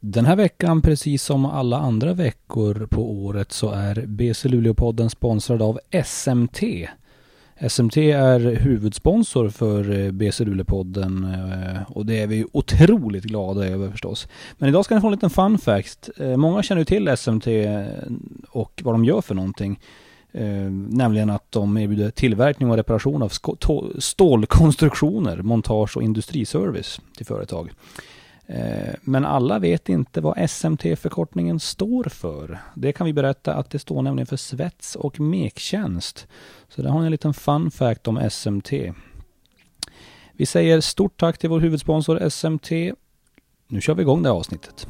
Den här veckan, precis som alla andra veckor på året, så är BC Luleå-podden sponsrad av SMT. SMT är huvudsponsor för eh, BC Luleå-podden eh, och det är vi otroligt glada över förstås. Men idag ska ni få en liten fun fact. Eh, många känner ju till SMT och vad de gör för någonting. Nämligen att de erbjuder tillverkning och reparation av stålkonstruktioner, montage och industriservice till företag. Eh, men alla vet inte vad SMT-förkortningen står för. Det kan vi berätta att det står nämligen för svets och mektjänst. Så där har ni en liten fun fact om SMT. Vi säger stort tack till vår huvudsponsor SMT. Nu kör vi igång det här avsnittet.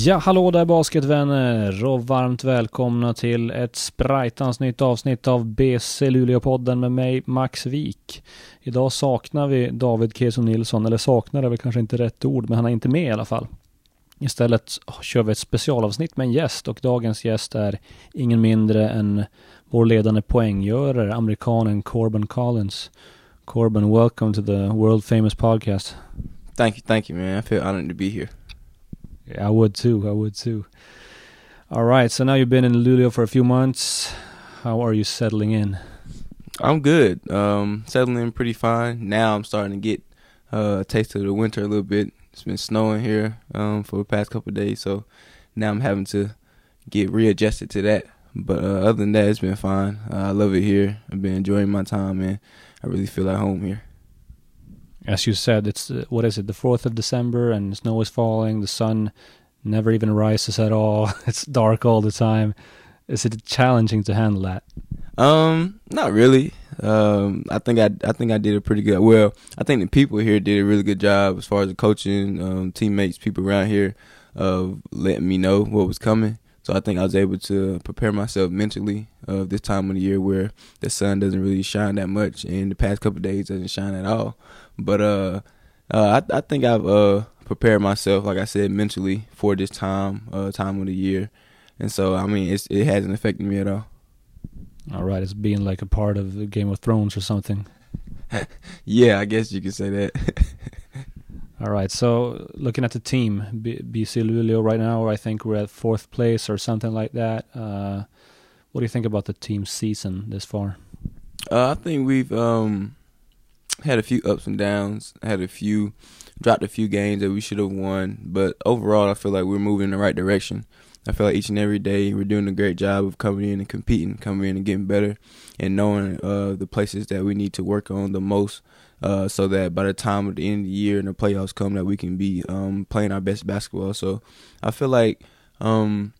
Ja, hallå där basketvänner och varmt välkomna till ett sprajtans nytt avsnitt av BC Luleå-podden med mig Max Wik. Idag saknar vi David Keso Nilsson, eller saknar är väl kanske inte rätt ord, men han är inte med i alla fall. Istället kör vi ett specialavsnitt med en gäst och dagens gäst är ingen mindre än vår ledande poänggörare, amerikanen Corbin Collins. Corbin, welcome to the world famous podcast. Thank you, thank you man. I feel honored to be here. I would too. I would too. All right. So now you've been in Luleå for a few months. How are you settling in? I'm good. Um, settling in pretty fine. Now I'm starting to get uh, a taste of the winter a little bit. It's been snowing here um, for the past couple days, so now I'm having to get readjusted to that. But uh, other than that, it's been fine. Uh, I love it here. I've been enjoying my time, and I really feel at home here as you said, it's uh, what is it, the fourth of December, and snow is falling. The sun never even rises at all. it's dark all the time. Is it challenging to handle that? Um, not really. Um, I think I I think I did a pretty good. Well, I think the people here did a really good job as far as the coaching, um, teammates, people around here, of letting me know what was coming. So I think I was able to prepare myself mentally of uh, this time of the year where the sun doesn't really shine that much, and the past couple days doesn't shine at all. But uh, uh, I, I think I've uh prepared myself, like I said, mentally for this time, uh, time of the year, and so I mean, it's, it hasn't affected me at all. All right, it's being like a part of the Game of Thrones or something. yeah, I guess you could say that. all right, so looking at the team, B- BC Luleå right now, I think we're at fourth place or something like that. Uh, what do you think about the team's season this far? Uh, I think we've um, had a few ups and downs. Had a few dropped a few games that we should have won, but overall, I feel like we're moving in the right direction. I feel like each and every day we're doing a great job of coming in and competing, coming in and getting better, and knowing uh, the places that we need to work on the most, uh, so that by the time of the end of the year and the playoffs come, that we can be um, playing our best basketball. So I feel like um,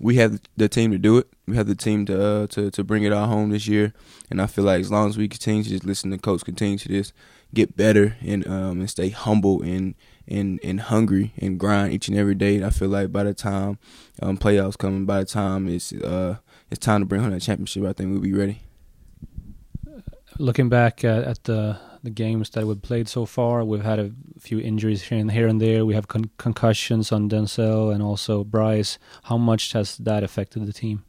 we have the team to do it. We have the team to uh, to to bring it all home this year, and I feel like as long as we continue to just listen to coach, continue to just get better and um and stay humble and and and hungry and grind each and every day. I feel like by the time um, playoffs coming, by the time it's uh it's time to bring home that championship, I think we'll be ready. Looking back at, at the the games that we've played so far. We've had a few injuries here and, here and there. We have con- concussions on Denzel and also Bryce. How much has that affected the team?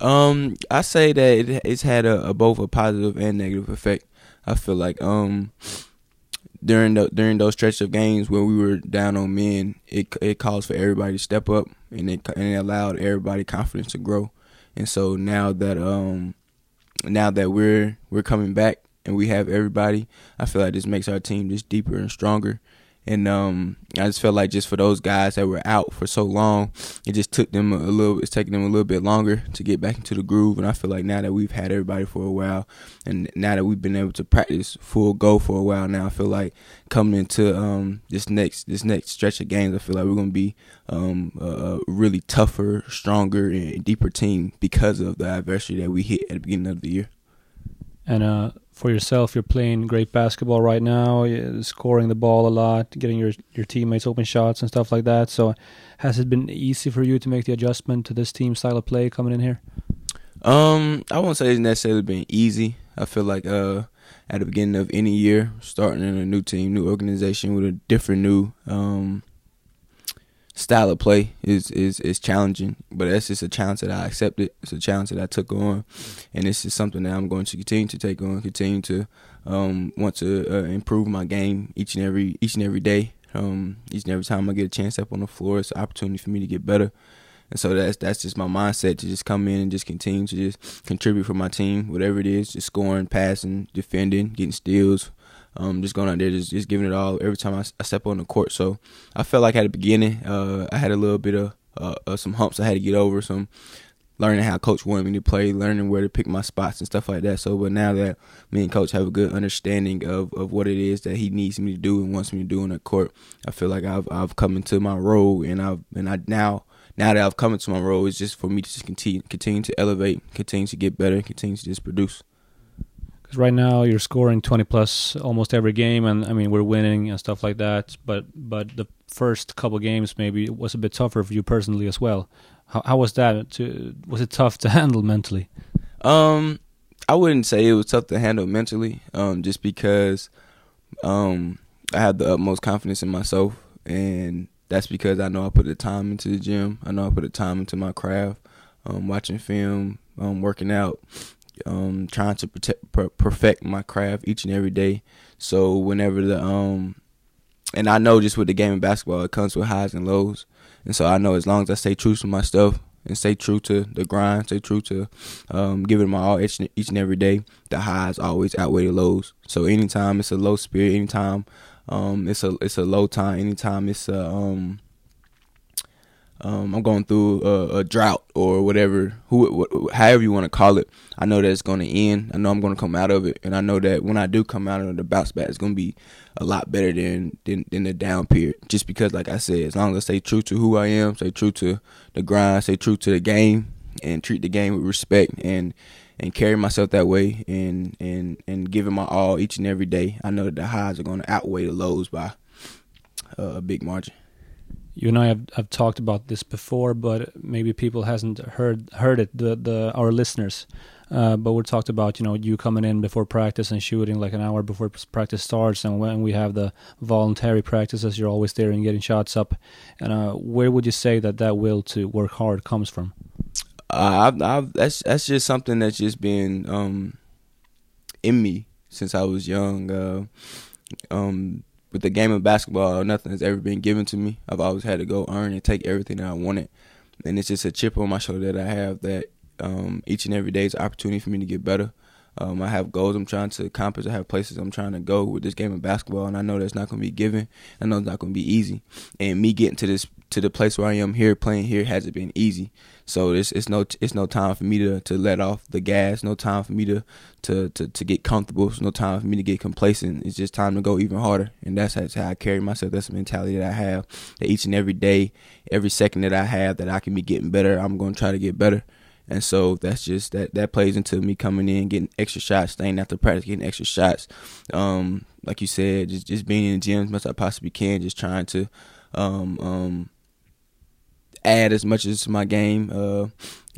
Um, I say that it, it's had a, a, both a positive and negative effect. I feel like um during the during those stretch of games where we were down on men, it it caused for everybody to step up and it and it allowed everybody confidence to grow. And so now that um now that we're we're coming back and we have everybody, I feel like this makes our team just deeper and stronger. And um, I just felt like just for those guys that were out for so long, it just took them a little. It's taking them a little bit longer to get back into the groove. And I feel like now that we've had everybody for a while, and now that we've been able to practice full go for a while now, I feel like coming into um, this next this next stretch of games, I feel like we're gonna be um, a really tougher, stronger, and deeper team because of the adversity that we hit at the beginning of the year. And uh, for yourself, you're playing great basketball right now, scoring the ball a lot, getting your your teammates open shots and stuff like that. So, has it been easy for you to make the adjustment to this team style of play coming in here? Um, I won't say it's necessarily been easy. I feel like uh, at the beginning of any year, starting in a new team, new organization with a different new um, style of play is is is challenging. But that's just a challenge that I accepted. It's a challenge that I took on, and this is something that I'm going to continue to take on, continue to um, want to uh, improve my game each and every each and every day. Um, each and every time I get a chance up on the floor, it's an opportunity for me to get better. And so that's that's just my mindset to just come in and just continue to just contribute for my team, whatever it is, just scoring, passing, defending, getting steals, um, just going out there, just just giving it all every time I, I step on the court. So I felt like at the beginning, uh, I had a little bit of uh, uh, some humps I had to get over, some learning how coach wanted me to play, learning where to pick my spots and stuff like that. So, but now that me and coach have a good understanding of, of what it is that he needs me to do and wants me to do on the court, I feel like I've I've come into my role and I've and I now now that I've come into my role, it's just for me to just continue continue to elevate, continue to get better, and continue to just produce. Because right now you're scoring 20 plus almost every game, and I mean we're winning and stuff like that. But but the first couple games maybe it was a bit tougher for you personally as well. How how was that? To was it tough to handle mentally? Um, I wouldn't say it was tough to handle mentally. Um, just because um I had the utmost confidence in myself and that's because I know I put the time into the gym. I know I put the time into my craft, um, watching film, um, working out, um, trying to protect, per- perfect my craft each and every day. So whenever the um, and I know just with the game of basketball, it comes with highs and lows. And so I know as long as I stay true to my stuff and stay true to the grind, stay true to um, giving my all each, each and every day, the highs always outweigh the lows. So anytime it's a low spirit, anytime um, it's a it's a low time. Anytime it's a um, um, I'm going through a, a, drought or whatever, who, wh- however you want to call it. I know that it's going to end. I know I'm going to come out of it, and I know that when I do come out of the bounce back, it's going to be a lot better than, than than the down period. Just because, like I said, as long as I stay true to who I am, stay true to the grind, stay true to the game, and treat the game with respect, and and carry myself that way and and and giving my all each and every day, I know that the highs are going to outweigh the lows by uh, a big margin. You and I have, have talked about this before, but maybe people hasn't heard heard it. The the our listeners, uh, but we talked about you know you coming in before practice and shooting like an hour before practice starts, and when we have the voluntary practices, you're always there and getting shots up. And uh, where would you say that that will to work hard comes from? Uh, I've, I've, that's that's just something that's just been um, in me since I was young. Uh, um, with the game of basketball, nothing has ever been given to me. I've always had to go earn and take everything that I wanted, and it's just a chip on my shoulder that I have that um, each and every day is an opportunity for me to get better. Um, I have goals I'm trying to accomplish. I have places I'm trying to go with this game of basketball, and I know that's not going to be given. I know it's not going to be easy. And me getting to this to the place where I am here, playing here, hasn't been easy. So it's it's no it's no time for me to, to let off the gas. No time for me to to, to, to get comfortable. It's no time for me to get complacent. It's just time to go even harder. And that's that's how I carry myself. That's the mentality that I have. That each and every day, every second that I have, that I can be getting better. I'm going to try to get better. And so that's just that that plays into me coming in, getting extra shots, staying after practice, getting extra shots. Um, like you said, just just being in the gym as much as I possibly can, just trying to um, um, add as much as my game, uh,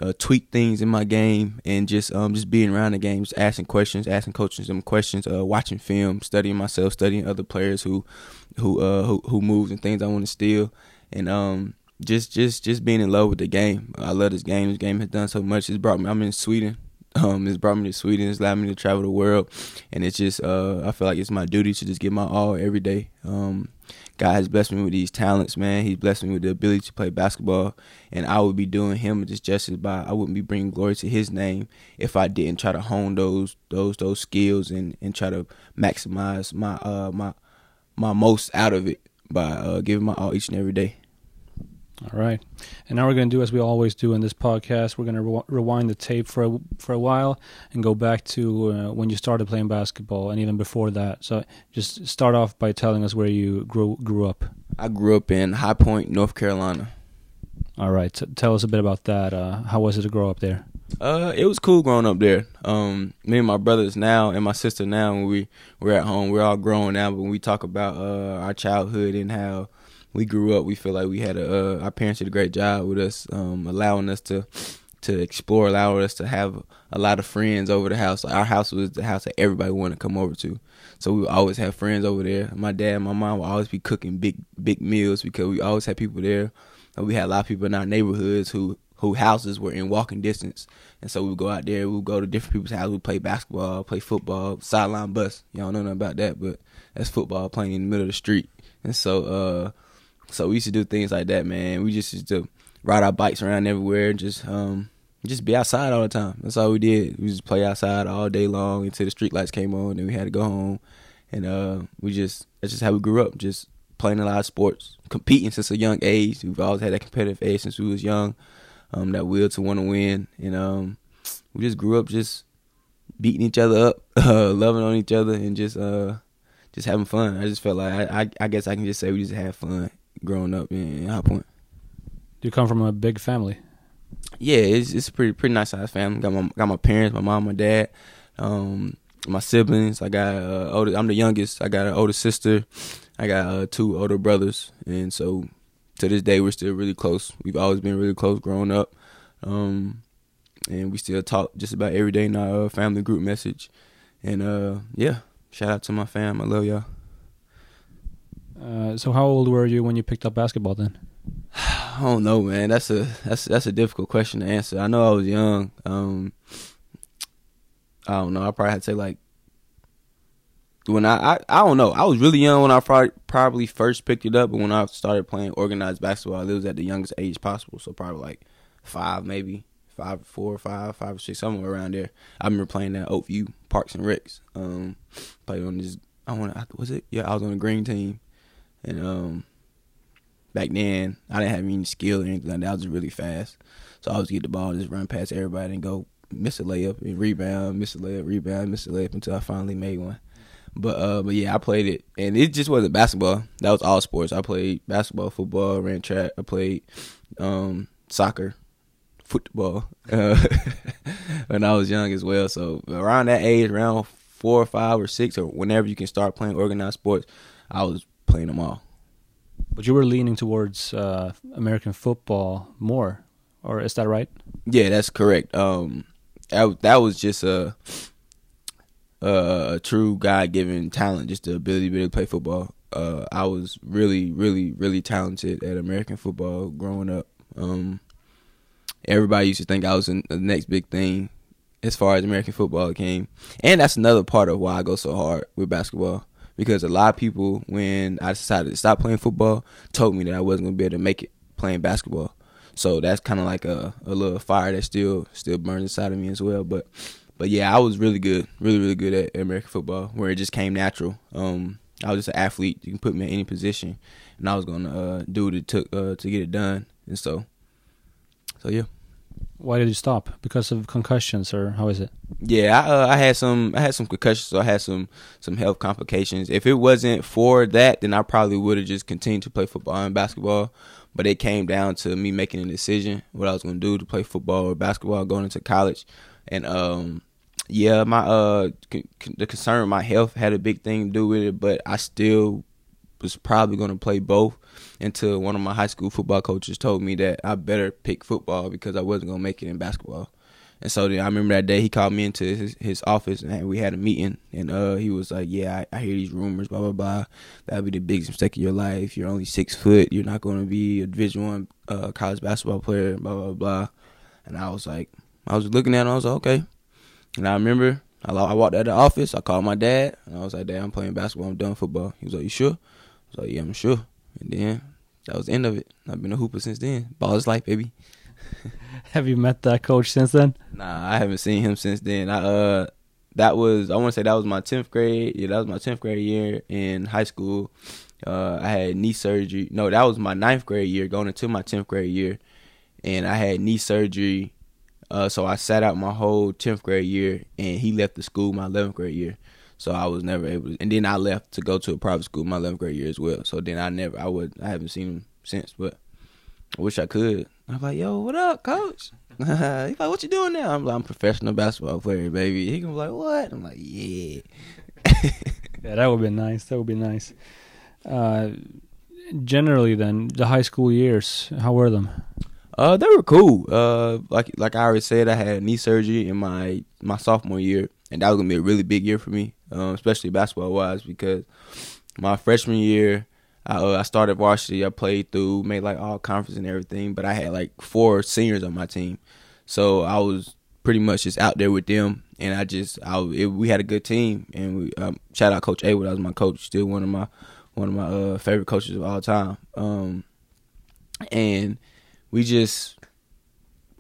uh, tweak things in my game, and just um, just being around the game, just asking questions, asking coaches some questions, uh, watching film, studying myself, studying other players who who uh, who, who moves and things I want to steal, and um, just just just being in love with the game. I love this game. This game has done so much. It's brought me. I'm in Sweden. Um, it's brought me to Sweden. It's allowed me to travel the world, and it's just uh, I feel like it's my duty to just give my all every day. Um, God has blessed me with these talents, man. He's blessed me with the ability to play basketball, and I would be doing him just justice by I wouldn't be bringing glory to His name if I didn't try to hone those those those skills and and try to maximize my uh my my most out of it by uh, giving my all each and every day. All right. And now we're going to do as we always do in this podcast. We're going to re- rewind the tape for a, for a while and go back to uh, when you started playing basketball and even before that. So just start off by telling us where you grew grew up. I grew up in High Point, North Carolina. All right. T- tell us a bit about that. Uh, how was it to grow up there? Uh, it was cool growing up there. Um, me and my brothers now and my sister now, when we we're at home, we're all grown now. But when we talk about uh, our childhood and how we grew up, we feel like we had a uh, our parents did a great job with us, um, allowing us to to explore allowing us to have a lot of friends over the house. Like our house was the house that everybody wanted to come over to. So we always have friends over there. My dad and my mom would always be cooking big big meals because we always had people there. And we had a lot of people in our neighborhoods who who houses were in walking distance. And so we would go out there, we would go to different people's houses, we play basketball, play football, sideline bus. Y'all know nothing about that, but that's football playing in the middle of the street. And so uh so we used to do things like that, man. We just used to ride our bikes around everywhere, just um just be outside all the time. That's all we did. We just play outside all day long until the street lights came on, and we had to go home. And uh, we just that's just how we grew up, just playing a lot of sports, competing since a young age. We've always had that competitive age since we was young, um, that will to want to win, and um, we just grew up just beating each other up, uh, loving on each other, and just uh, just having fun. I just felt like I, I, I guess I can just say we just had fun growing up in, High Point. Do you come from a big family? Yeah, it's it's a pretty pretty nice size family. Got my got my parents, my mom, my dad, um, my siblings. I got uh, older. I'm the youngest. I got an older sister. I got uh, two older brothers, and so to this day we're still really close. We've always been really close growing up, um, and we still talk just about every day in our uh, family group message. And uh, yeah, shout out to my fam. I love y'all. Uh, so how old were you when you picked up basketball then? I don't know, man. That's a that's that's a difficult question to answer. I know I was young. Um, I don't know. I probably had to say like when I, I I don't know. I was really young when I probably probably first picked it up, but when I started playing organized basketball, it was at the youngest age possible. So probably like five, maybe five, four, five, five or six, somewhere around there. I remember playing at Oakview Parks and Recs. Um, played on this. I want. Was it? Yeah, I was on the green team, and um, back then I didn't have any skill or anything like that. I was really fast. So I was get the ball, just run past everybody and go miss a layup and rebound, miss a layup, rebound, miss a layup until I finally made one. But uh, but yeah, I played it, and it just wasn't basketball. That was all sports. I played basketball, football, ran track. I played um, soccer, football uh, when I was young as well. So around that age, around four or five or six, or whenever you can start playing organized sports, I was playing them all. But you were leaning towards uh, American football more, or is that right? Yeah, that's correct. Um, that, that was just a a, true God given talent, just the ability to, be able to play football. Uh, I was really, really, really talented at American football growing up. Um, everybody used to think I was in the next big thing as far as American football came, and that's another part of why I go so hard with basketball because a lot of people, when I decided to stop playing football, told me that I wasn't gonna be able to make it playing basketball. So that's kind of like a, a little fire that still still burns inside of me as well. But but yeah, I was really good, really really good at American football, where it just came natural. Um, I was just an athlete. You can put me in any position, and I was gonna uh, do what it took uh, to get it done. And so, so yeah. Why did you stop? Because of concussions, or how is it? Yeah, I, uh, I had some I had some concussions, so I had some some health complications. If it wasn't for that, then I probably would have just continued to play football and basketball. But it came down to me making a decision what I was going to do to play football or basketball going into college, and um, yeah, my uh the concern my health had a big thing to do with it, but I still was probably going to play both until one of my high school football coaches told me that I better pick football because I wasn't going to make it in basketball. And so then I remember that day he called me into his, his office and we had a meeting and uh he was like, Yeah, I, I hear these rumors, blah blah blah. That'll be the biggest mistake of your life. You're only six foot, you're not gonna be a division one uh college basketball player, blah blah blah. And I was like I was looking at him, I was like, Okay. And I remember I, I walked out of the office, I called my dad and I was like, Dad, I'm playing basketball, I'm done football. He was like, You sure? Like, Yeah, I'm sure. And then that was the end of it. I've been a hooper since then. Ball is life, baby. Have you met that coach since then? Nah, I haven't seen him since then. I uh that was I want to say that was my 10th grade. Yeah, that was my 10th grade year in high school. Uh I had knee surgery. No, that was my ninth grade year going into my 10th grade year. And I had knee surgery. Uh so I sat out my whole 10th grade year and he left the school my 11th grade year. So I was never able to, and then I left to go to a private school my 11th grade year as well. So then I never I would I haven't seen him since, but I wish I could. I'm like, yo, what up, coach? He's like, what you doing now? I'm like, I'm a professional basketball player, baby. He can be like, what? I'm like, yeah. yeah, that would be nice. That would be nice. Uh, generally, then the high school years, how were them? Uh, they were cool. Uh, like like I already said, I had knee surgery in my my sophomore year, and that was gonna be a really big year for me, um, especially basketball wise, because my freshman year, I, uh, I started varsity. I played through, made like all conference and everything, but I had like four seniors on my team, so I was pretty much just out there with them, and I just I it, we had a good team, and we um, shout out Coach Awood, that was my coach, still one of my one of my uh, favorite coaches of all time, um, and we just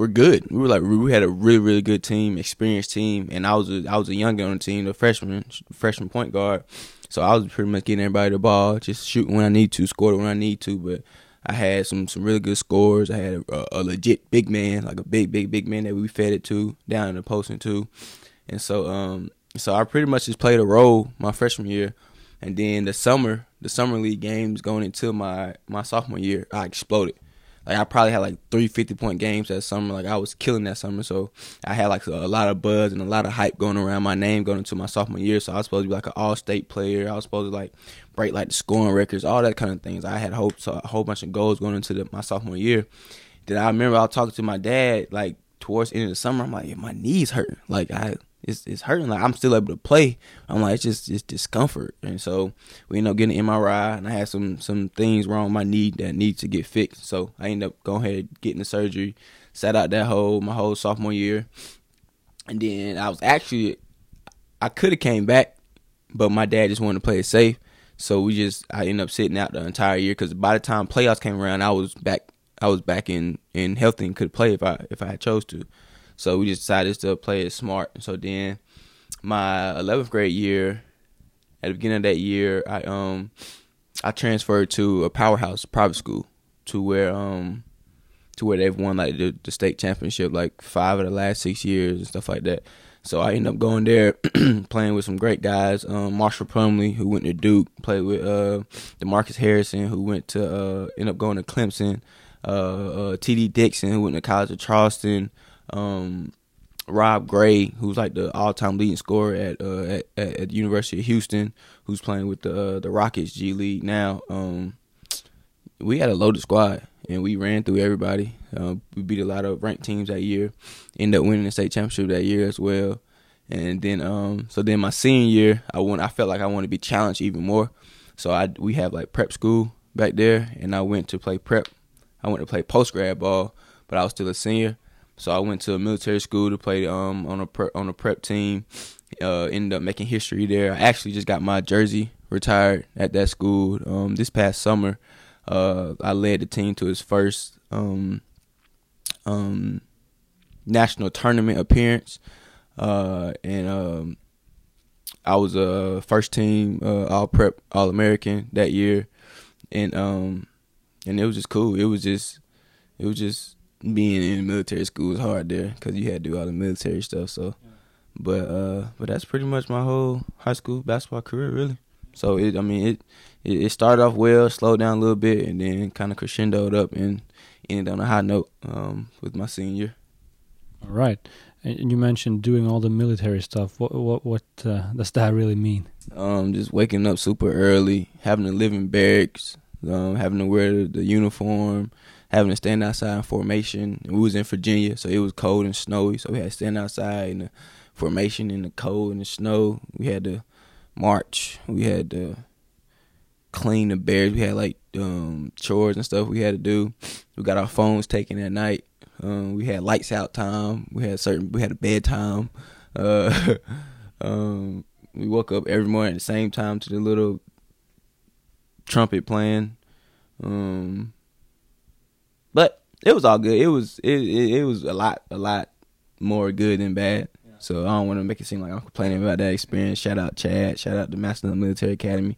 we're good. We were like we had a really really good team, experienced team, and I was a, I was a young on the team, the freshman freshman point guard. So I was pretty much getting everybody the ball, just shooting when I need to, scoring when I need to. But I had some some really good scores. I had a, a, legit big man, like a big big big man that we fed it to down in the post and too. And so um so I pretty much just played a role my freshman year, and then the summer the summer league games going into my my sophomore year, I exploded. Like I probably had like three 50 point games that summer. Like I was killing that summer. So I had like a, lot of buzz and a lot of hype going around my name going into my sophomore year. So I was supposed to be like an all state player. I was supposed to like break like the scoring records, all that kind of things. I had hopes, a whole bunch of goals going into the, my sophomore year. Then I remember I was talking to my dad like towards the end of the summer. I'm like, yeah, my knees hurting. Like I it's it's hurting. Like I'm still able to play. I'm like it's just it's discomfort, and so we end up getting an MRI, and I had some some things wrong with my knee that need to get fixed. So I ended up going ahead getting the surgery, sat out that whole my whole sophomore year, and then I was actually I could have came back, but my dad just wanted to play it safe. So we just I ended up sitting out the entire year because by the time playoffs came around, I was back I was back in in healthy and could play if I if I had chose to. So we just decided to play it smart. So then my 11th grade year, at the beginning of that year, I um I transferred to a powerhouse private school to where um to where they've won like the, the state championship like five of the last six years and stuff like that. So I ended up going there, playing with some great guys. Um, Marshall Plumlee, who went to Duke, played with uh, Demarcus Harrison, who went to uh, ended up going to Clemson. Uh, uh, T.D. Dixon, who went to College of Charleston um, Rob Gray, who's like the all-time leading scorer at, uh, at, at the University of Houston, who's playing with the uh, the Rockets G League now. Um, we had a loaded squad and we ran through everybody. Uh, we beat a lot of ranked teams that year. Ended up winning the state championship that year as well. And then um, so then my senior year, I want I felt like I wanted to be challenged even more. So I we have like prep school back there, and I went to play prep. I went to play post grad ball, but I was still a senior. So I went to a military school to play um, on a prep, on a prep team. Uh, ended up making history there. I actually just got my jersey retired at that school um, this past summer. Uh, I led the team to its first um, um, national tournament appearance, uh, and um, I was a first team uh, all prep all American that year, and um, and it was just cool. It was just it was just being in military school is hard there because you had to do all the military stuff. So, yeah. but uh, but that's pretty much my whole high school basketball career, really. So it, I mean, it it, it started off well, slowed down a little bit, and then kind of crescendoed up and ended on a high note um, with my senior. All right, and you mentioned doing all the military stuff. What what what uh, does that really mean? Um, just waking up super early, having to live in barracks, um, having to wear the uniform having to stand outside in formation. We was in Virginia, so it was cold and snowy, so we had to stand outside in the formation in the cold and the snow. We had to march. We had to clean the bears. We had like um, chores and stuff we had to do. We got our phones taken at night. Um, we had lights out time. We had certain. We had a bedtime. Uh, um, we woke up every morning at the same time to the little trumpet playing. Um, it was all good. It was it it, it was a lot a lot more good than bad. Yeah. So I don't want to make it seem like I'm complaining about that experience. Shout out Chad. Shout out the Massanutten Military Academy.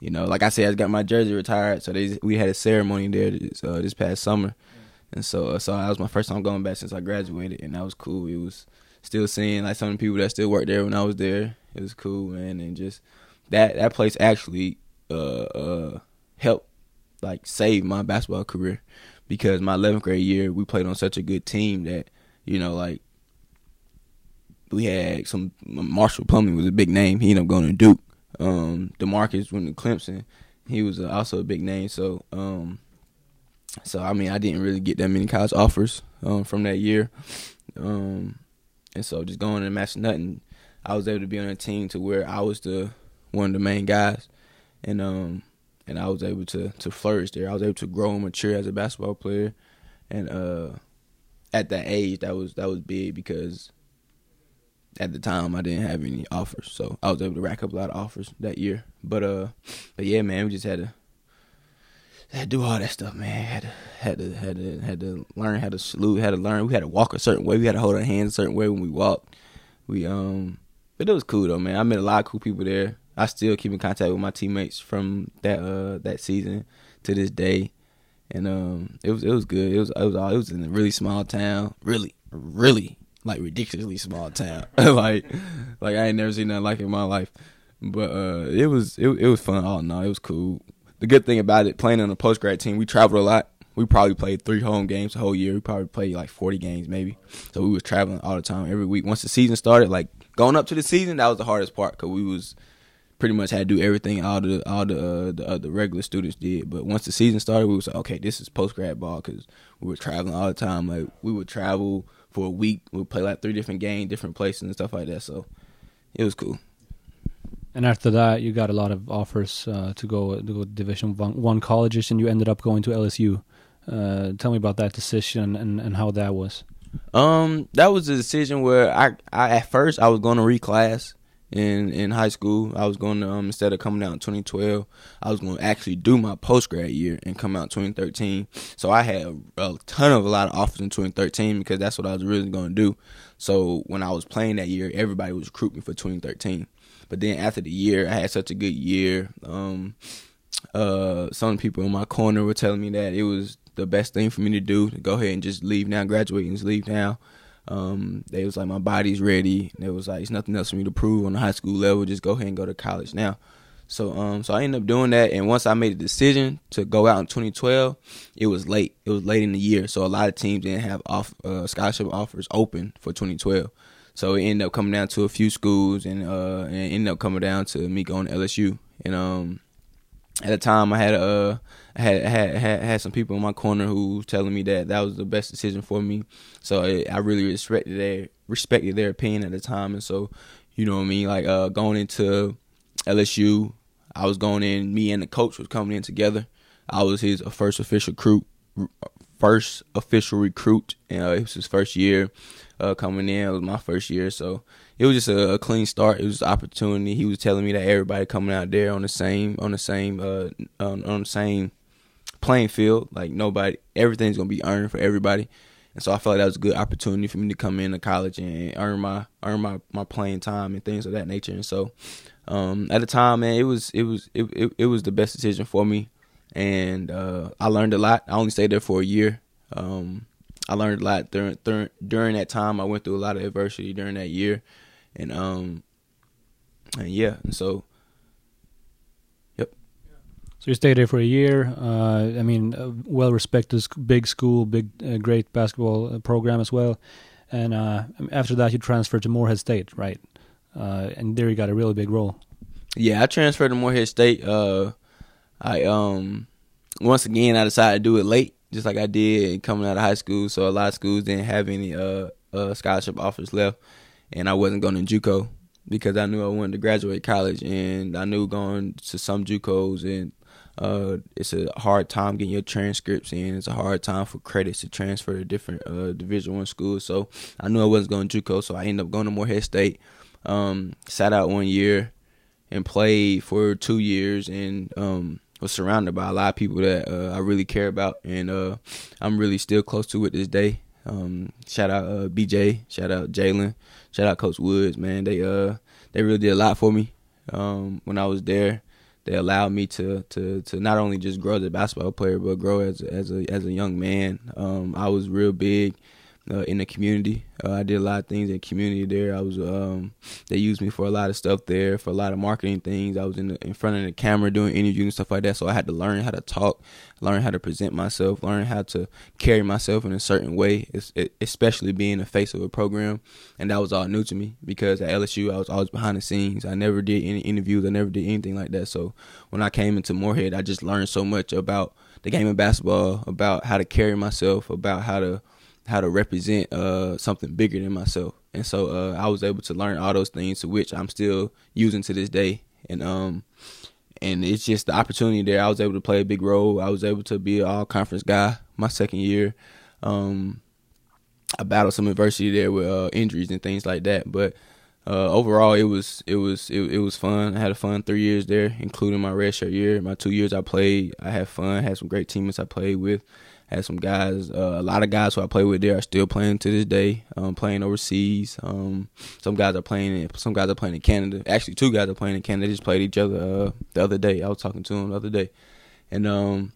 You know, like I said, I got my jersey retired, so they we had a ceremony there this, uh, this past summer, yeah. and so uh, so that was my first time going back since I graduated, and that was cool. It was still seeing like some of the people that still worked there when I was there. It was cool, man, and just that that place actually uh uh helped like save my basketball career because my 11th grade year we played on such a good team that you know like we had some Marshall Plumlee was a big name. He ended up going to Duke. Um, Demarcus went to Clemson. He was also a big name. So um, so I mean, I didn't really get that many college offers um, from that year, um, and so just going and matching nothing, I was able to be on a team to where I was the one of the main guys, and um, and I was able to to flourish there. I was able to grow and mature as a basketball player, and uh, at that age, that was that was big because at the time I didn't have any offers, so I was able to rack up a lot of offers that year. But uh, but yeah, man, we just had to had to do all that stuff, man. Had to had to had to had to learn how to salute, had to learn. We had to walk a certain way. We had to hold our hands a certain way when we walked. We um, but it was cool though, man. I met a lot of cool people there. I still keep in contact with my teammates from that uh that season to this day, and um, it was it was good. It was it was it was in a really small town, really really like ridiculously small town. like like I ain't never seen nothing like it in my life. But uh, it was it it was fun. Oh no, it was cool. The good thing about it, playing on a post grad team, we traveled a lot. We probably played three home games the whole year. We probably played like forty games maybe. So we was traveling all the time every week. Once the season started, like going up to the season, that was the hardest part because we was pretty much had to do everything all the all the uh, the, uh, the regular students did. But once the season started, we was like, okay, this is post grad ball because we were traveling all the time. Like we would travel for a week. We'd play like three different games, different places and stuff like that. So it was cool. And after that, you got a lot of offers uh, to go to go Division one, one colleges, and you ended up going to LSU. Uh, tell me about that decision and, and how that was. Um, that was a decision where I, I at first I was going to reclass in in high school. I was going to um, instead of coming out in 2012, I was going to actually do my post grad year and come out 2013. So I had a, a, ton of a lot of offers in 2013 because that's what I was really going to do. So when I was playing that year, everybody was recruiting for 2013. But then after the year, I had such a good year. Um, uh, some people in my corner were telling me that it was the best thing for me to do to go ahead and just leave now, graduate and just leave now. Um, they was like, my body's ready. It was like, it's nothing else for me to prove on the high school level. Just go ahead and go to college now. So, um, so I ended up doing that. And once I made a decision to go out in 2012, it was late. It was late in the year. So a lot of teams didn't have off uh, scholarship offers open for 2012. So it ended up coming down to a few schools, and uh, and ended up coming down to me going to LSU. And um, at the time, I had uh, I had had had had some people in my corner who was telling me that that was the best decision for me. So it, I really respected their respected their opinion at the time, and so you know what I mean. Like uh, going into LSU, I was going in. Me and the coach was coming in together. I was his first official recruit, first official recruit, and uh, it was his first year uh, coming in. It was my first year, so it was just a, clean start. It was opportunity. He was telling me that everybody coming out there on the same on the same uh, on, on the same playing field. Like nobody, everything's gonna be earned for everybody. And so I felt like that was a good opportunity for me to come into college and earn my earn my, my playing time and things of that nature. And so um, at the time, man, it was it was it, it, it was the best decision for me, and uh, I learned a lot. I only stayed there for a year. Um, I learned a lot during, during during that time. I went through a lot of adversity during that year, and um, and yeah, and so, yep. So you stayed there for a year. Uh, I mean, well respected, big school, big, uh, great basketball uh, program as well. And uh, after that, you transferred to Morehead State, right? Uh, and there you got a really big role. Yeah, I transferred to Morehead State. Uh, I um, once again I decided to do it late just like I did coming out of high school. So a lot of schools didn't have any uh, uh, scholarship offers left, and I wasn't going to JUCO because I knew I wanted to graduate college, and I knew going to some JUCOs and uh, it's a hard time getting your transcripts in. It's a hard time for credits to transfer to different uh, Division One schools. So I knew I wasn't going to JUCO, so I ended up going to Morehead State. Um, sat out one year and played for two years, and um, was surrounded by a lot of people that uh, I really care about, and uh, I'm really still close to it this day. Um, shout out uh, BJ, shout out Jalen, shout out Coach Woods. Man, they uh they really did a lot for me um, when I was there. They allowed me to to to not only just grow as a basketball player, but grow as as a as a young man. Um, I was real big uh, in the community. Uh, I did a lot of things in the community there. I was um, they used me for a lot of stuff there, for a lot of marketing things. I was in the, in front of the camera doing interviews and stuff like that. So I had to learn how to talk, learn how to present myself, learn how to carry myself in a certain way, especially being the face of a program. And that was all new to me because at LSU I was always behind the scenes. I never did any interviews. I never did anything like that. So when I came into Morehead, I just learned so much about the game of basketball, about how to carry myself, about how to how to represent uh, something bigger than myself. And so uh, I was able to learn all those things, to which I'm still using to this day. And um, and it's just the opportunity there. I was able to play a big role. I was able to be an all conference guy my second year. Um, I battled some adversity there with uh, injuries and things like that, but uh, overall it was it was it, it was fun. I had a fun three years there, including my redshirt year. My two years I played, I had fun. Had some great teammates I played with. Had some guys, uh, a lot of guys who I play with there are still playing to this day, um, playing overseas. Um, some guys are playing, in, some guys are playing in Canada. Actually, two guys are playing in Canada. They just played each other uh, the other day. I was talking to them the other day, and um,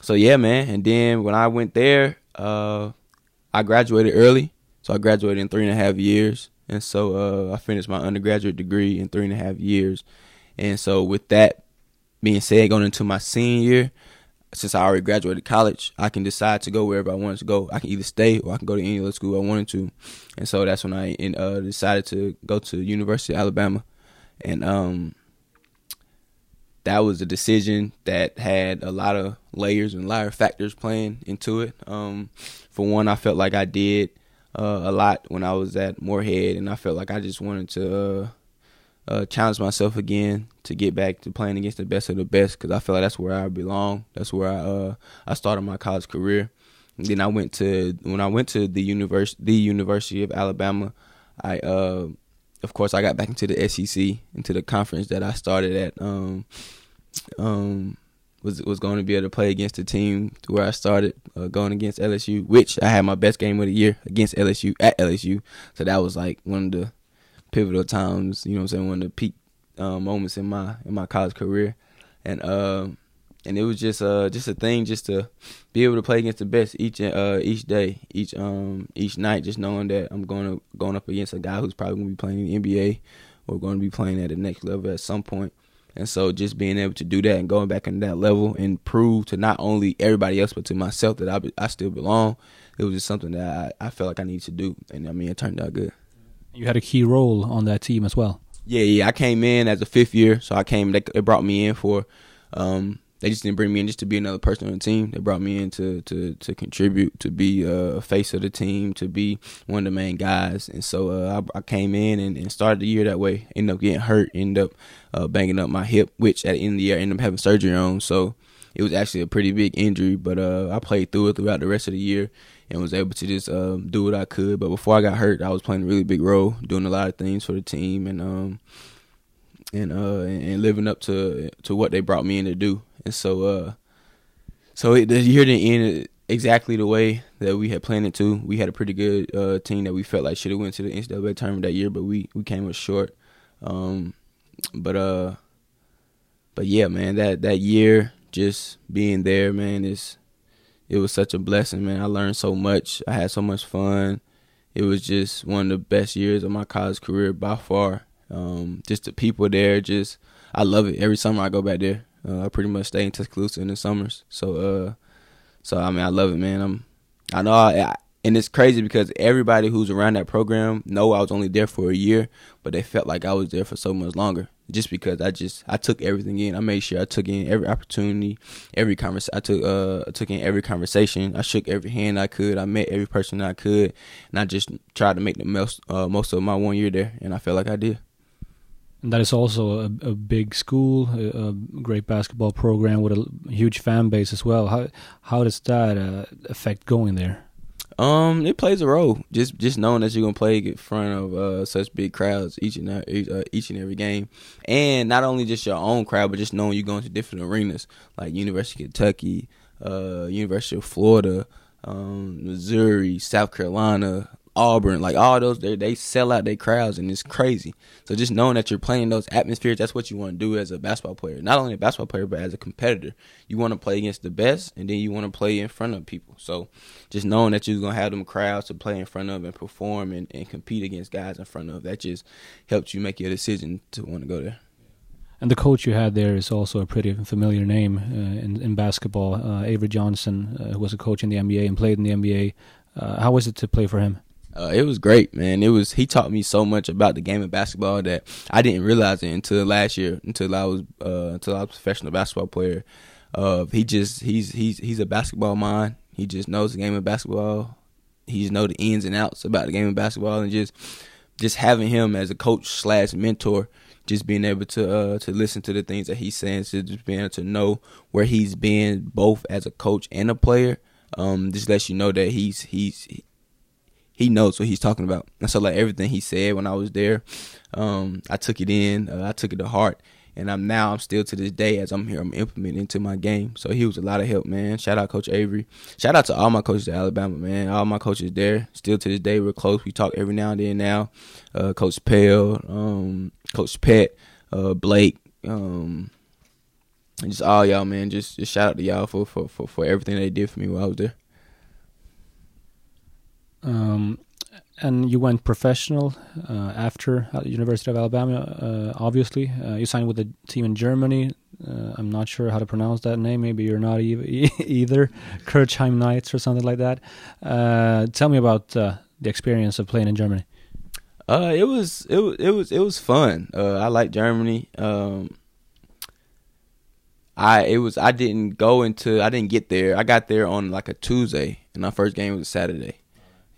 so yeah, man. And then when I went there, uh, I graduated early, so I graduated in three and a half years, and so uh, I finished my undergraduate degree in three and a half years. And so with that being said, going into my senior year since I already graduated college, I can decide to go wherever I wanted to go. I can either stay or I can go to any other school I wanted to. And so that's when I uh, decided to go to University of Alabama. And um, that was a decision that had a lot of layers and of factors playing into it. Um, for one, I felt like I did uh, a lot when I was at Morehead, and I felt like I just wanted to uh, uh, challenge myself again to get back to playing against the best of the best because I feel like that's where I belong. That's where I uh, I started my college career. And then I went to when I went to the university the University of Alabama. I uh, of course I got back into the SEC into the conference that I started at. Um, um, was was going to be able to play against the team where I started uh, going against LSU, which I had my best game of the year against LSU at LSU. So that was like one of the pivotal times. You know what I'm saying? One of the peak uh, moments in my in my college career, and uh, and it was just uh just a thing just to be able to play against the best each uh each day, each um each night, just knowing that I'm going to going up against a guy who's probably going to be playing in the NBA or going to be playing at the next level at some point. And so just being able to do that and going back into that level and prove to not only everybody else but to myself that I, I still belong, it was just something that I, I felt like I needed to do. And I mean, it turned out good. You had a key role on that team as well. Yeah, yeah. I came in as a fifth year, so I came. They, they brought me in for. Um, they just didn't bring me in just to be another person on the team. They brought me in to to to contribute, to be a face of the team, to be one of the main guys. And so uh, I, I, came in and, and, started the year that way. Ended up getting hurt. Ended up uh, banging up my hip, which at the end of the year I ended up having surgery on. So it was actually a pretty big injury, but uh, I played through it throughout the rest of the year and was able to just um, do what I could. But before I got hurt, I was playing a really big role, doing a lot of things for the team, and um, and uh, and living up to to what they brought me in to do. And so uh, so it, the year didn't end exactly the way that we had planned it to. We had a pretty good uh, team that we felt like should have went to the NCAA tournament that year, but we we came up short. Um, but uh, but yeah, man, that that year just being there, man, is it was such a blessing, man. I learned so much. I had so much fun. It was just one of the best years of my college career by far. Um, just the people there, just I love it. Every summer I go back there. Uh, I pretty much stay in Tuscaloosa in the summers. So, uh, so I mean, I love it, man. I'm, I know, I, I, and it's crazy because everybody who's around that program know I was only there for a year, but they felt like I was there for so much longer just because I just I took everything in. I made sure I took in every opportunity, every convers. I took uh I took in every conversation. I shook every hand I could. I met every person I could, and I just tried to make the most uh, most of my one year there, and I felt like I did. And that is also a, a big school, a, a, great basketball program with a huge fan base as well. How how does that uh, affect going there? Um, it plays a role. Just just knowing that you're gonna play in front of uh, such big crowds each and every, uh, each and every game, and not only just your own crowd, but just knowing you're going to different arenas like University of Kentucky, uh, University of Florida, um, Missouri, South Carolina, Auburn, like all those, they they sell out their crowds and it's crazy. So just knowing that you're playing those atmospheres, that's what you want to do as a basketball player. Not only a basketball player, but as a competitor, you want to play against the best, and then you want to play in front of people. So just knowing that you're gonna have them crowds to play in front of and perform and, and compete against guys in front of, that just helps you make your decision to want to go there. And the coach you had there is also a pretty familiar name uh, in, in basketball, uh, Avery Johnson, uh, who was a coach in the NBA and played in the NBA. Uh, how was it to play for him? Uh, it was great, man. It was he taught me so much about the game of basketball that I didn't realize it until last year, until I was uh, until I was a professional basketball player. he just he's he's he's a basketball mind. He just knows the game of basketball. He just know the ins and outs about the game of basketball, and just just having him as a coach slash mentor just being able to uh, to listen to the things that he's saying, to just being able to know where he's been both as a coach and a player, um, just lets you know that he's he's he knows what he's talking about. And so like everything he said when I was there, um, I took it in, uh, I took it to heart, and I'm now I'm still to this day as I'm here I'm implementing into my game. So he was a lot of help, man. Shout out Coach Avery. Shout out to all my coaches at Alabama, man. All my coaches there. Still to this day we're close. We talk every now and then now. Uh, Coach Pell, um, Coach Pet, uh, Blake, um, and just all y'all, man. Just just shout out to y'all for for for, for everything they did for me while I was there. Um, and you went professional uh, after University of Alabama. Uh, obviously, uh, you signed with a team in Germany. Uh, I'm not sure how to pronounce that name. Maybe you're not e either. Kirchheim Knights or something like that. Uh, tell me about uh, the experience of playing in Germany. it was it was it was it was fun. I like Germany. Um, I it was I didn't go into I didn't get there. I got there on like a Tuesday, and my first game was Saturday.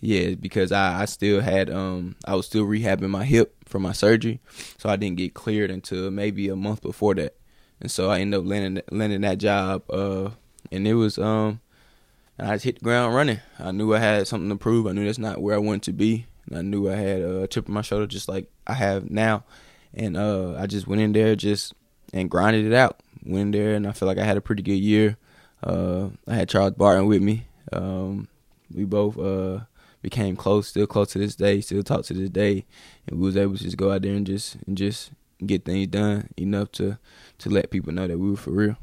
Yeah, because I, I still had um I was still rehabbing my hip from my surgery, so I didn't get cleared until maybe a month before that, and so I ended up landing landing that job. Uh, and it was um, and I just hit the ground running. I knew I had something to prove. I knew that's not where I wanted to be, and I knew I had a chip on my shoulder just like I have now, and uh, I just went in there just and grinded it out. Went in there and I feel like I had a pretty good year. Uh, I had Charles Barton with me. Um, we both uh became close, still close to this day, still talk to this day, and we was able to just go out there and just and just get things done enough to to let people know that we were for real.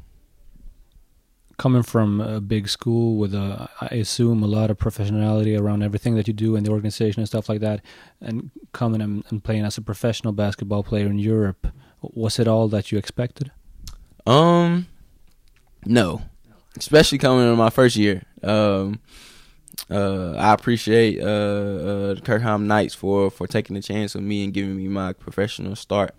Coming from a big school with a, I assume a lot of professionality around everything that you do in the organization and stuff like that, and coming and, and playing as a professional basketball player in Europe, was it all that you expected? Um, no, especially coming in my first year. Um, uh, I appreciate uh, uh, Kirchheim Knights for for taking the chance on me and giving me my professional start.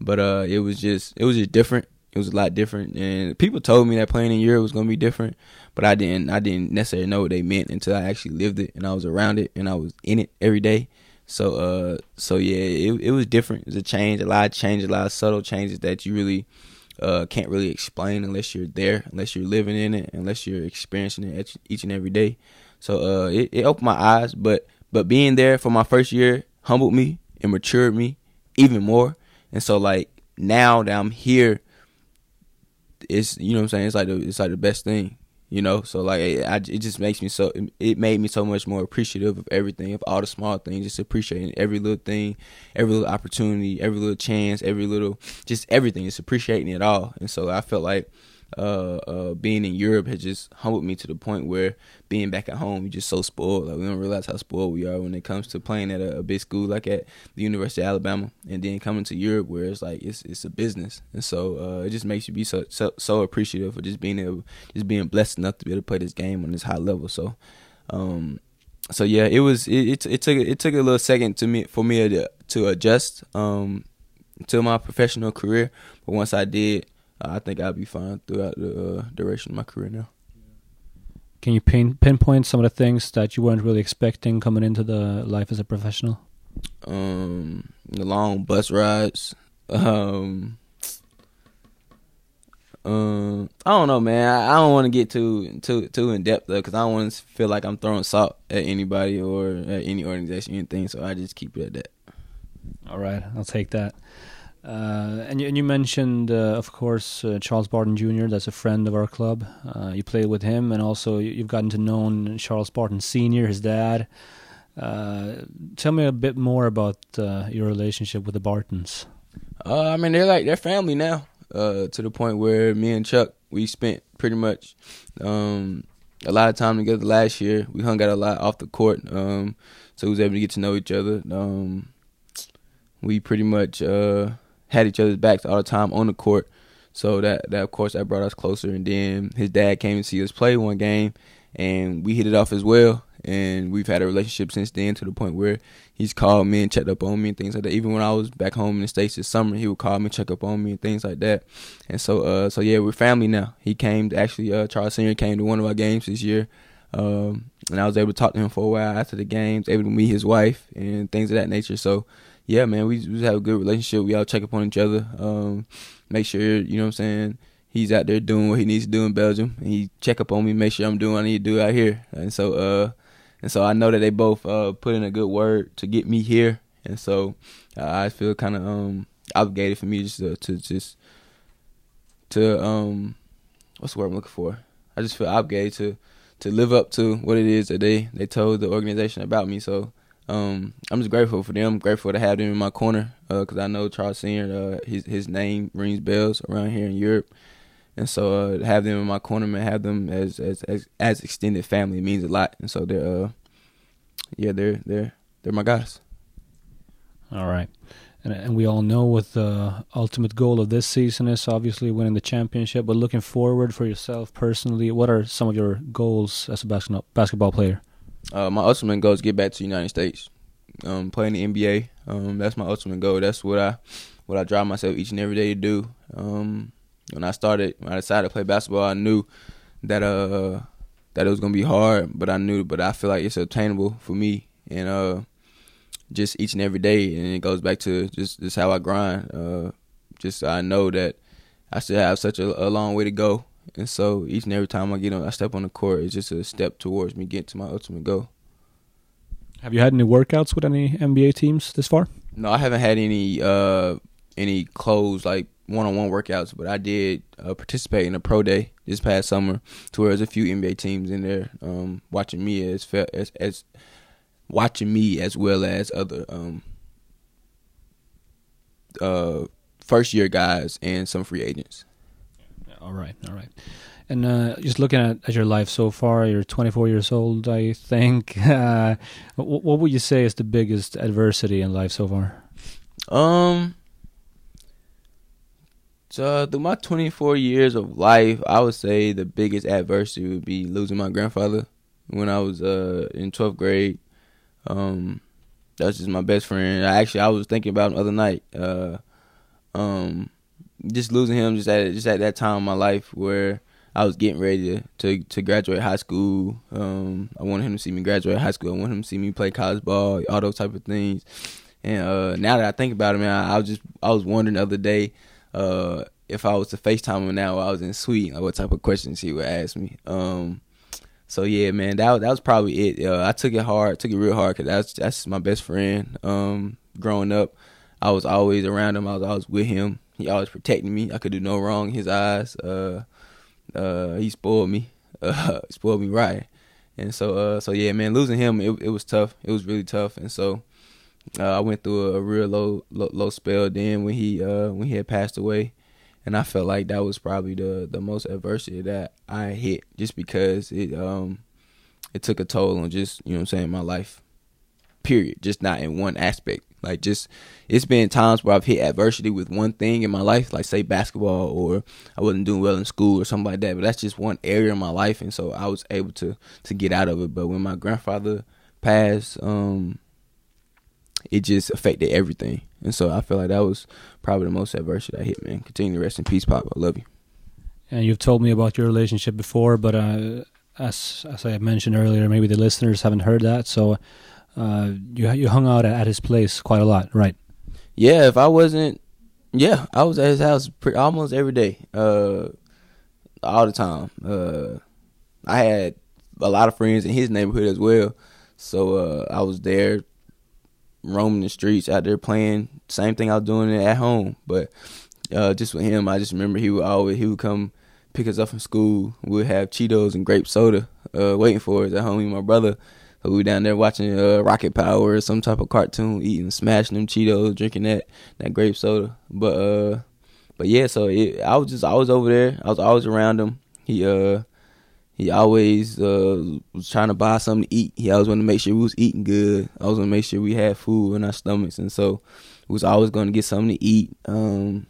But uh, it was just it was just different. It was a lot different, and people told me that playing in Europe was gonna be different, but I didn't. I didn't necessarily know what they meant until I actually lived it and I was around it and I was in it every day. So uh, so yeah, it it was different. It was a change, a lot of change, a lot of subtle changes that you really uh, can't really explain unless you're there, unless you're living in it, unless you're experiencing it each and every day. So uh, it, it opened my eyes, but but being there for my first year humbled me and matured me even more. And so like now that I'm here, it's you know what I'm saying. It's like the, it's like the best thing, you know. So like it, I, it just makes me so it made me so much more appreciative of everything, of all the small things, just appreciating every little thing, every little opportunity, every little chance, every little just everything. Just appreciating it all. And so I felt like uh, uh, being in Europe has just humbled me to the point where being back at home, you're just so spoiled. Like we don't realize how spoiled we are when it comes to playing at a, a, big school like at the University of Alabama, and then coming to Europe where it's like it's it's a business, and so uh, it just makes you be so, so so appreciative for just being able, just being blessed enough to be able to play this game on this high level. So, um, so yeah, it was it, it, it took it took a little second to me for me to to adjust um to my professional career, but once I did. I think I'll be fine throughout the uh, duration of my career now. Can you pin, pinpoint some of the things that you weren't really expecting coming into the life as a professional? Um, the long bus rides. Um, um, I don't know, man. I, I don't want to get too too too in depth though, because I don't want to feel like I'm throwing salt at anybody or at any organization or anything. So I just keep it at that. All right, I'll take that. Uh, and, you, and you mentioned, uh, of course, uh, Charles Barton Jr. That's a friend of our club. Uh, you played with him, and also you've gotten to know Charles Barton Sr., his dad. Uh, tell me a bit more about uh, your relationship with the Bartons. I mean, they're like they're family now. To the point where me and Chuck we spent pretty much um, a lot of time together last year. We hung out a lot off the court, um, so we was able to get to know each other. Um, we pretty much uh, had each other's backs all the time on the court. So that that of course that brought us closer. And then his dad came to see us play one game, and we hit it off as well. And we've had a relationship since then to the point where he's called me and checked up on me and things like that. Even when I was back home in the states this summer, he would call me, check up on me and things like that. And so, uh, so yeah, we're family now. He came to actually, uh, Charles Senior came to one of our games this year. Um, and I was able to talk to him for a while after the games, able to meet his wife and things of that nature. So, yeah, man, we, we have a good relationship. We all check up on each other. Um, make sure, you know what I'm saying, he's out there doing what he needs to do in Belgium. And he check up on me, make sure I'm doing what I need to do out here. And so, uh, and so I know that they both uh, put in a good word to get me here. And so uh, I feel kind of um, obligated for me just to, to just to um, what's the word I'm looking for? I just feel obligated to to live up to what it is that they they told the organization about me. So um, I'm just grateful for them. grateful to have them in my corner because uh, I know Charles Senior, uh, his his name rings bells around here in Europe, and so uh, to have them in my corner, and have them as as as, as extended family means a lot. And so they're, uh, yeah, they're they're they're my guys. All right. And, and we all know what the ultimate goal of this season is obviously winning the championship. But looking forward for yourself personally, what are some of your goals as a basketball basketball player? Uh, my ultimate goal is get back to the United States, um, playing the NBA. Um, that's my ultimate goal. That's what I what I drive myself each and every day to do. Um, when I started, when I decided to play basketball, I knew that uh that it was gonna be hard, but I knew, but I feel like it's attainable for me, and uh, just each and every day, and it goes back to just just how I grind. Uh, just I know that I still have such a, a long way to go, and so each and every time I get on, I step on the court, it's just a step towards me getting to my ultimate goal. Have you had any workouts with any NBA teams this far? No, I haven't had any uh any closed like one on one workouts, but I did uh, participate in a pro day this past summer, to where there's a few NBA teams in there um, watching me as as as watching me as well as other um uh first year guys and some free agents. All right, all right. And uh, just looking at, at your life so far, you're 24 years old, I think. Uh, what, what would you say is the biggest adversity in life so far? Um, so through my 24 years of life, I would say the biggest adversity would be losing my grandfather when I was uh in 12th grade. Um, that's just my best friend. Actually I was thinking about him the other night. Uh, um just losing him just at just at that time in my life where I was getting ready to to, to graduate high school. Um, I wanted him to see me graduate high school. I wanted him to see me play college ball, all those type of things. And uh, now that I think about it, man, I, I, was just I was wondering the other day uh, if I was to FaceTime him now, I was in suite, like what type of questions he would ask me. Um, so yeah, man, that that was probably it. Uh, I took it hard, took it real hard because that's that's my best friend. Um, growing up, I was always around him. I was always with him. He always protected me. I could do no wrong in his eyes. Uh, uh, he spoiled me. Uh, spoiled me right. And so, uh, so yeah, man, losing him, it, it was tough. It was really tough. And so, uh, I went through a, real low, low, low spell. Then when he, uh, when he had passed away, and I felt like that was probably the the most adversity that I hit, just because it, um, it took a toll on just you know what I'm saying my life. Period. Just not in one aspect. Like just it's been times where I've hit adversity with one thing in my life, like say basketball or I wasn't doing well in school or something like that. But that's just one area of my life and so I was able to to get out of it. But when my grandfather passed, um it just affected everything. And so I feel like that was probably the most adversity I hit, man. Continue to rest in peace, Pop. I love you. And you've told me about your relationship before, but uh, as as I mentioned earlier, maybe the listeners haven't heard that. So uh, you you hung out at his place quite a lot, right? Yeah, if I wasn't, yeah, I was at his house pretty, almost every day, uh, all the time. Uh, I had a lot of friends in his neighborhood as well, so uh, I was there, roaming the streets, out there playing. Same thing I was doing at home, but uh, just with him, I just remember he would always he would come pick us up from school. We'd have Cheetos and grape soda uh, waiting for us at home. with my brother So we down there watching uh, Rocket Power or some type of cartoon, eating, smashing them Cheetos, drinking that that grape soda. But uh, but yeah, so it, I was just I was over there. I was always around him. He uh he always uh was trying to buy something to eat. He always wanted to make sure we was eating good. I was gonna make sure we had food in our stomachs, and so we was always gonna get something to eat. Um,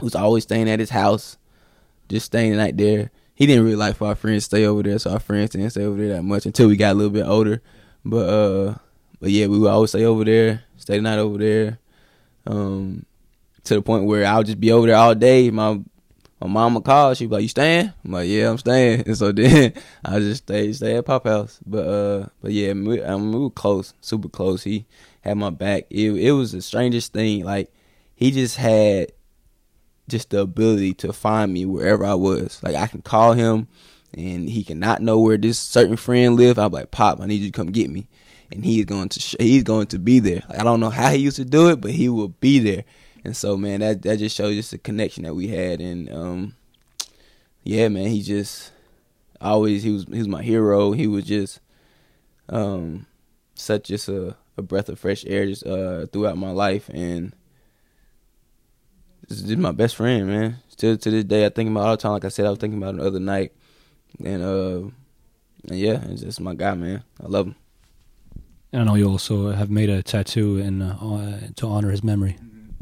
was always staying at his house, just staying the night there he didn't really like for our friends to stay over there, so our friends didn't stay over there that much until we got a little bit older. But uh, but yeah, we would always stay over there, stay the night over there. Um, to the point where I would just be over there all day. My my mama called, she'd be like, "You staying?" I'm like, "Yeah, I'm staying." And so then I just stay stay at Pop House. But uh, but yeah, we, um, we were close, super close. He had my back. It it was the strangest thing. Like he just had just the ability to find me wherever I was. Like I can call him and he cannot know where this certain friend live. I'm like, Pop, I need you to come get me. And he's going to sh- he's going to be there. Like, I don't know how he used to do it, but he will be there. And so, man, that that just shows just the connection that we had. And um, yeah, man, he just always he was he was my hero. He was just um, such just a, a breath of fresh air just uh, throughout my life. And this is my best friend, man. Still to this day, I think about all the time. Like I said, I was thinking about him the other night, and uh, and yeah, it's just my guy, man. I love him. And I know you also have made a tattoo in uh, to honor his memory.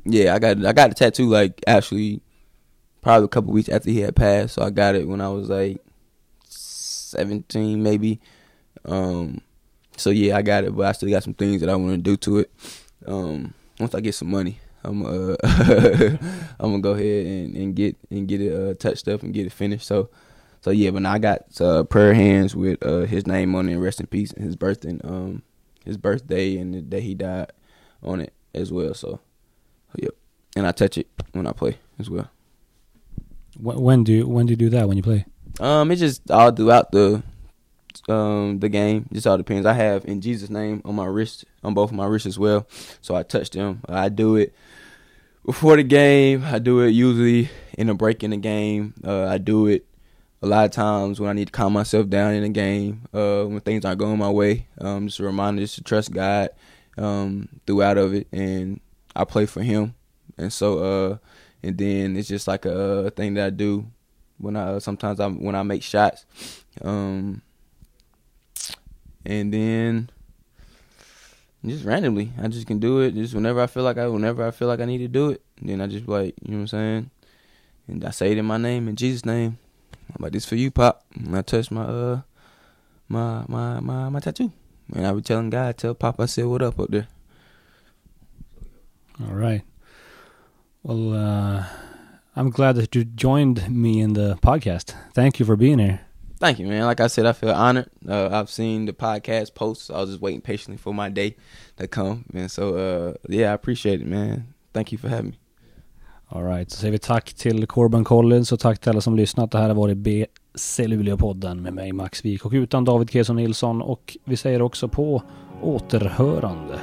Yeah, I got I got a tattoo like actually probably a couple weeks after he had passed. So I got it when I was like seventeen, maybe. Um, so yeah, I got it, but I still got some things that I want to do to it. Um, once I get some money. I'm uh I'm gonna go ahead and, and get and get it uh, touched up and get it finished. So so yeah, but I got uh, prayer hands with uh, his name on it, and rest in peace, and his birthday, um, his birthday and the day he died on it as well. So yep, and I touch it when I play as well. When do you, when do you do that when you play? Um, it's just all throughout the um the game. Just all depends. I have in Jesus' name on my wrist, on both of my wrists as well. So I touch them. I do it before the game. I do it usually in a break in the game. Uh, I do it a lot of times when I need to calm myself down in the game. Uh, when things aren't going my way. Um, just a reminder just to trust God um, throughout of it, and I play for Him. And so, uh, and then it's just like a, a thing that I do when I sometimes I when I make shots. Um, and then just randomly. I just can do it just whenever I feel like I whenever I feel like I need to do it. Then I just like, you know what I'm saying? And I say it in my name, in Jesus' name. I'm like, this for you, Pop. And I touch my uh my my my my tattoo. And I be telling God, tell Pop I said what up up there. All right. Well, uh, I'm glad that you joined me in the podcast. Thank you for being here. Thank you, man. Like I said, I feel honored. Uh, I've seen the podcast posts. I was just waiting patiently for my day to come. And so, uh, yeah, I appreciate it, man. Thank you for having me. Alright, så säger vi tack till Corban Collins och tack till alla som lyssnat. Det här har varit BC Luleå-podden med mig Max Wik och utan David Keson Nilsson och vi säger också på återhörande.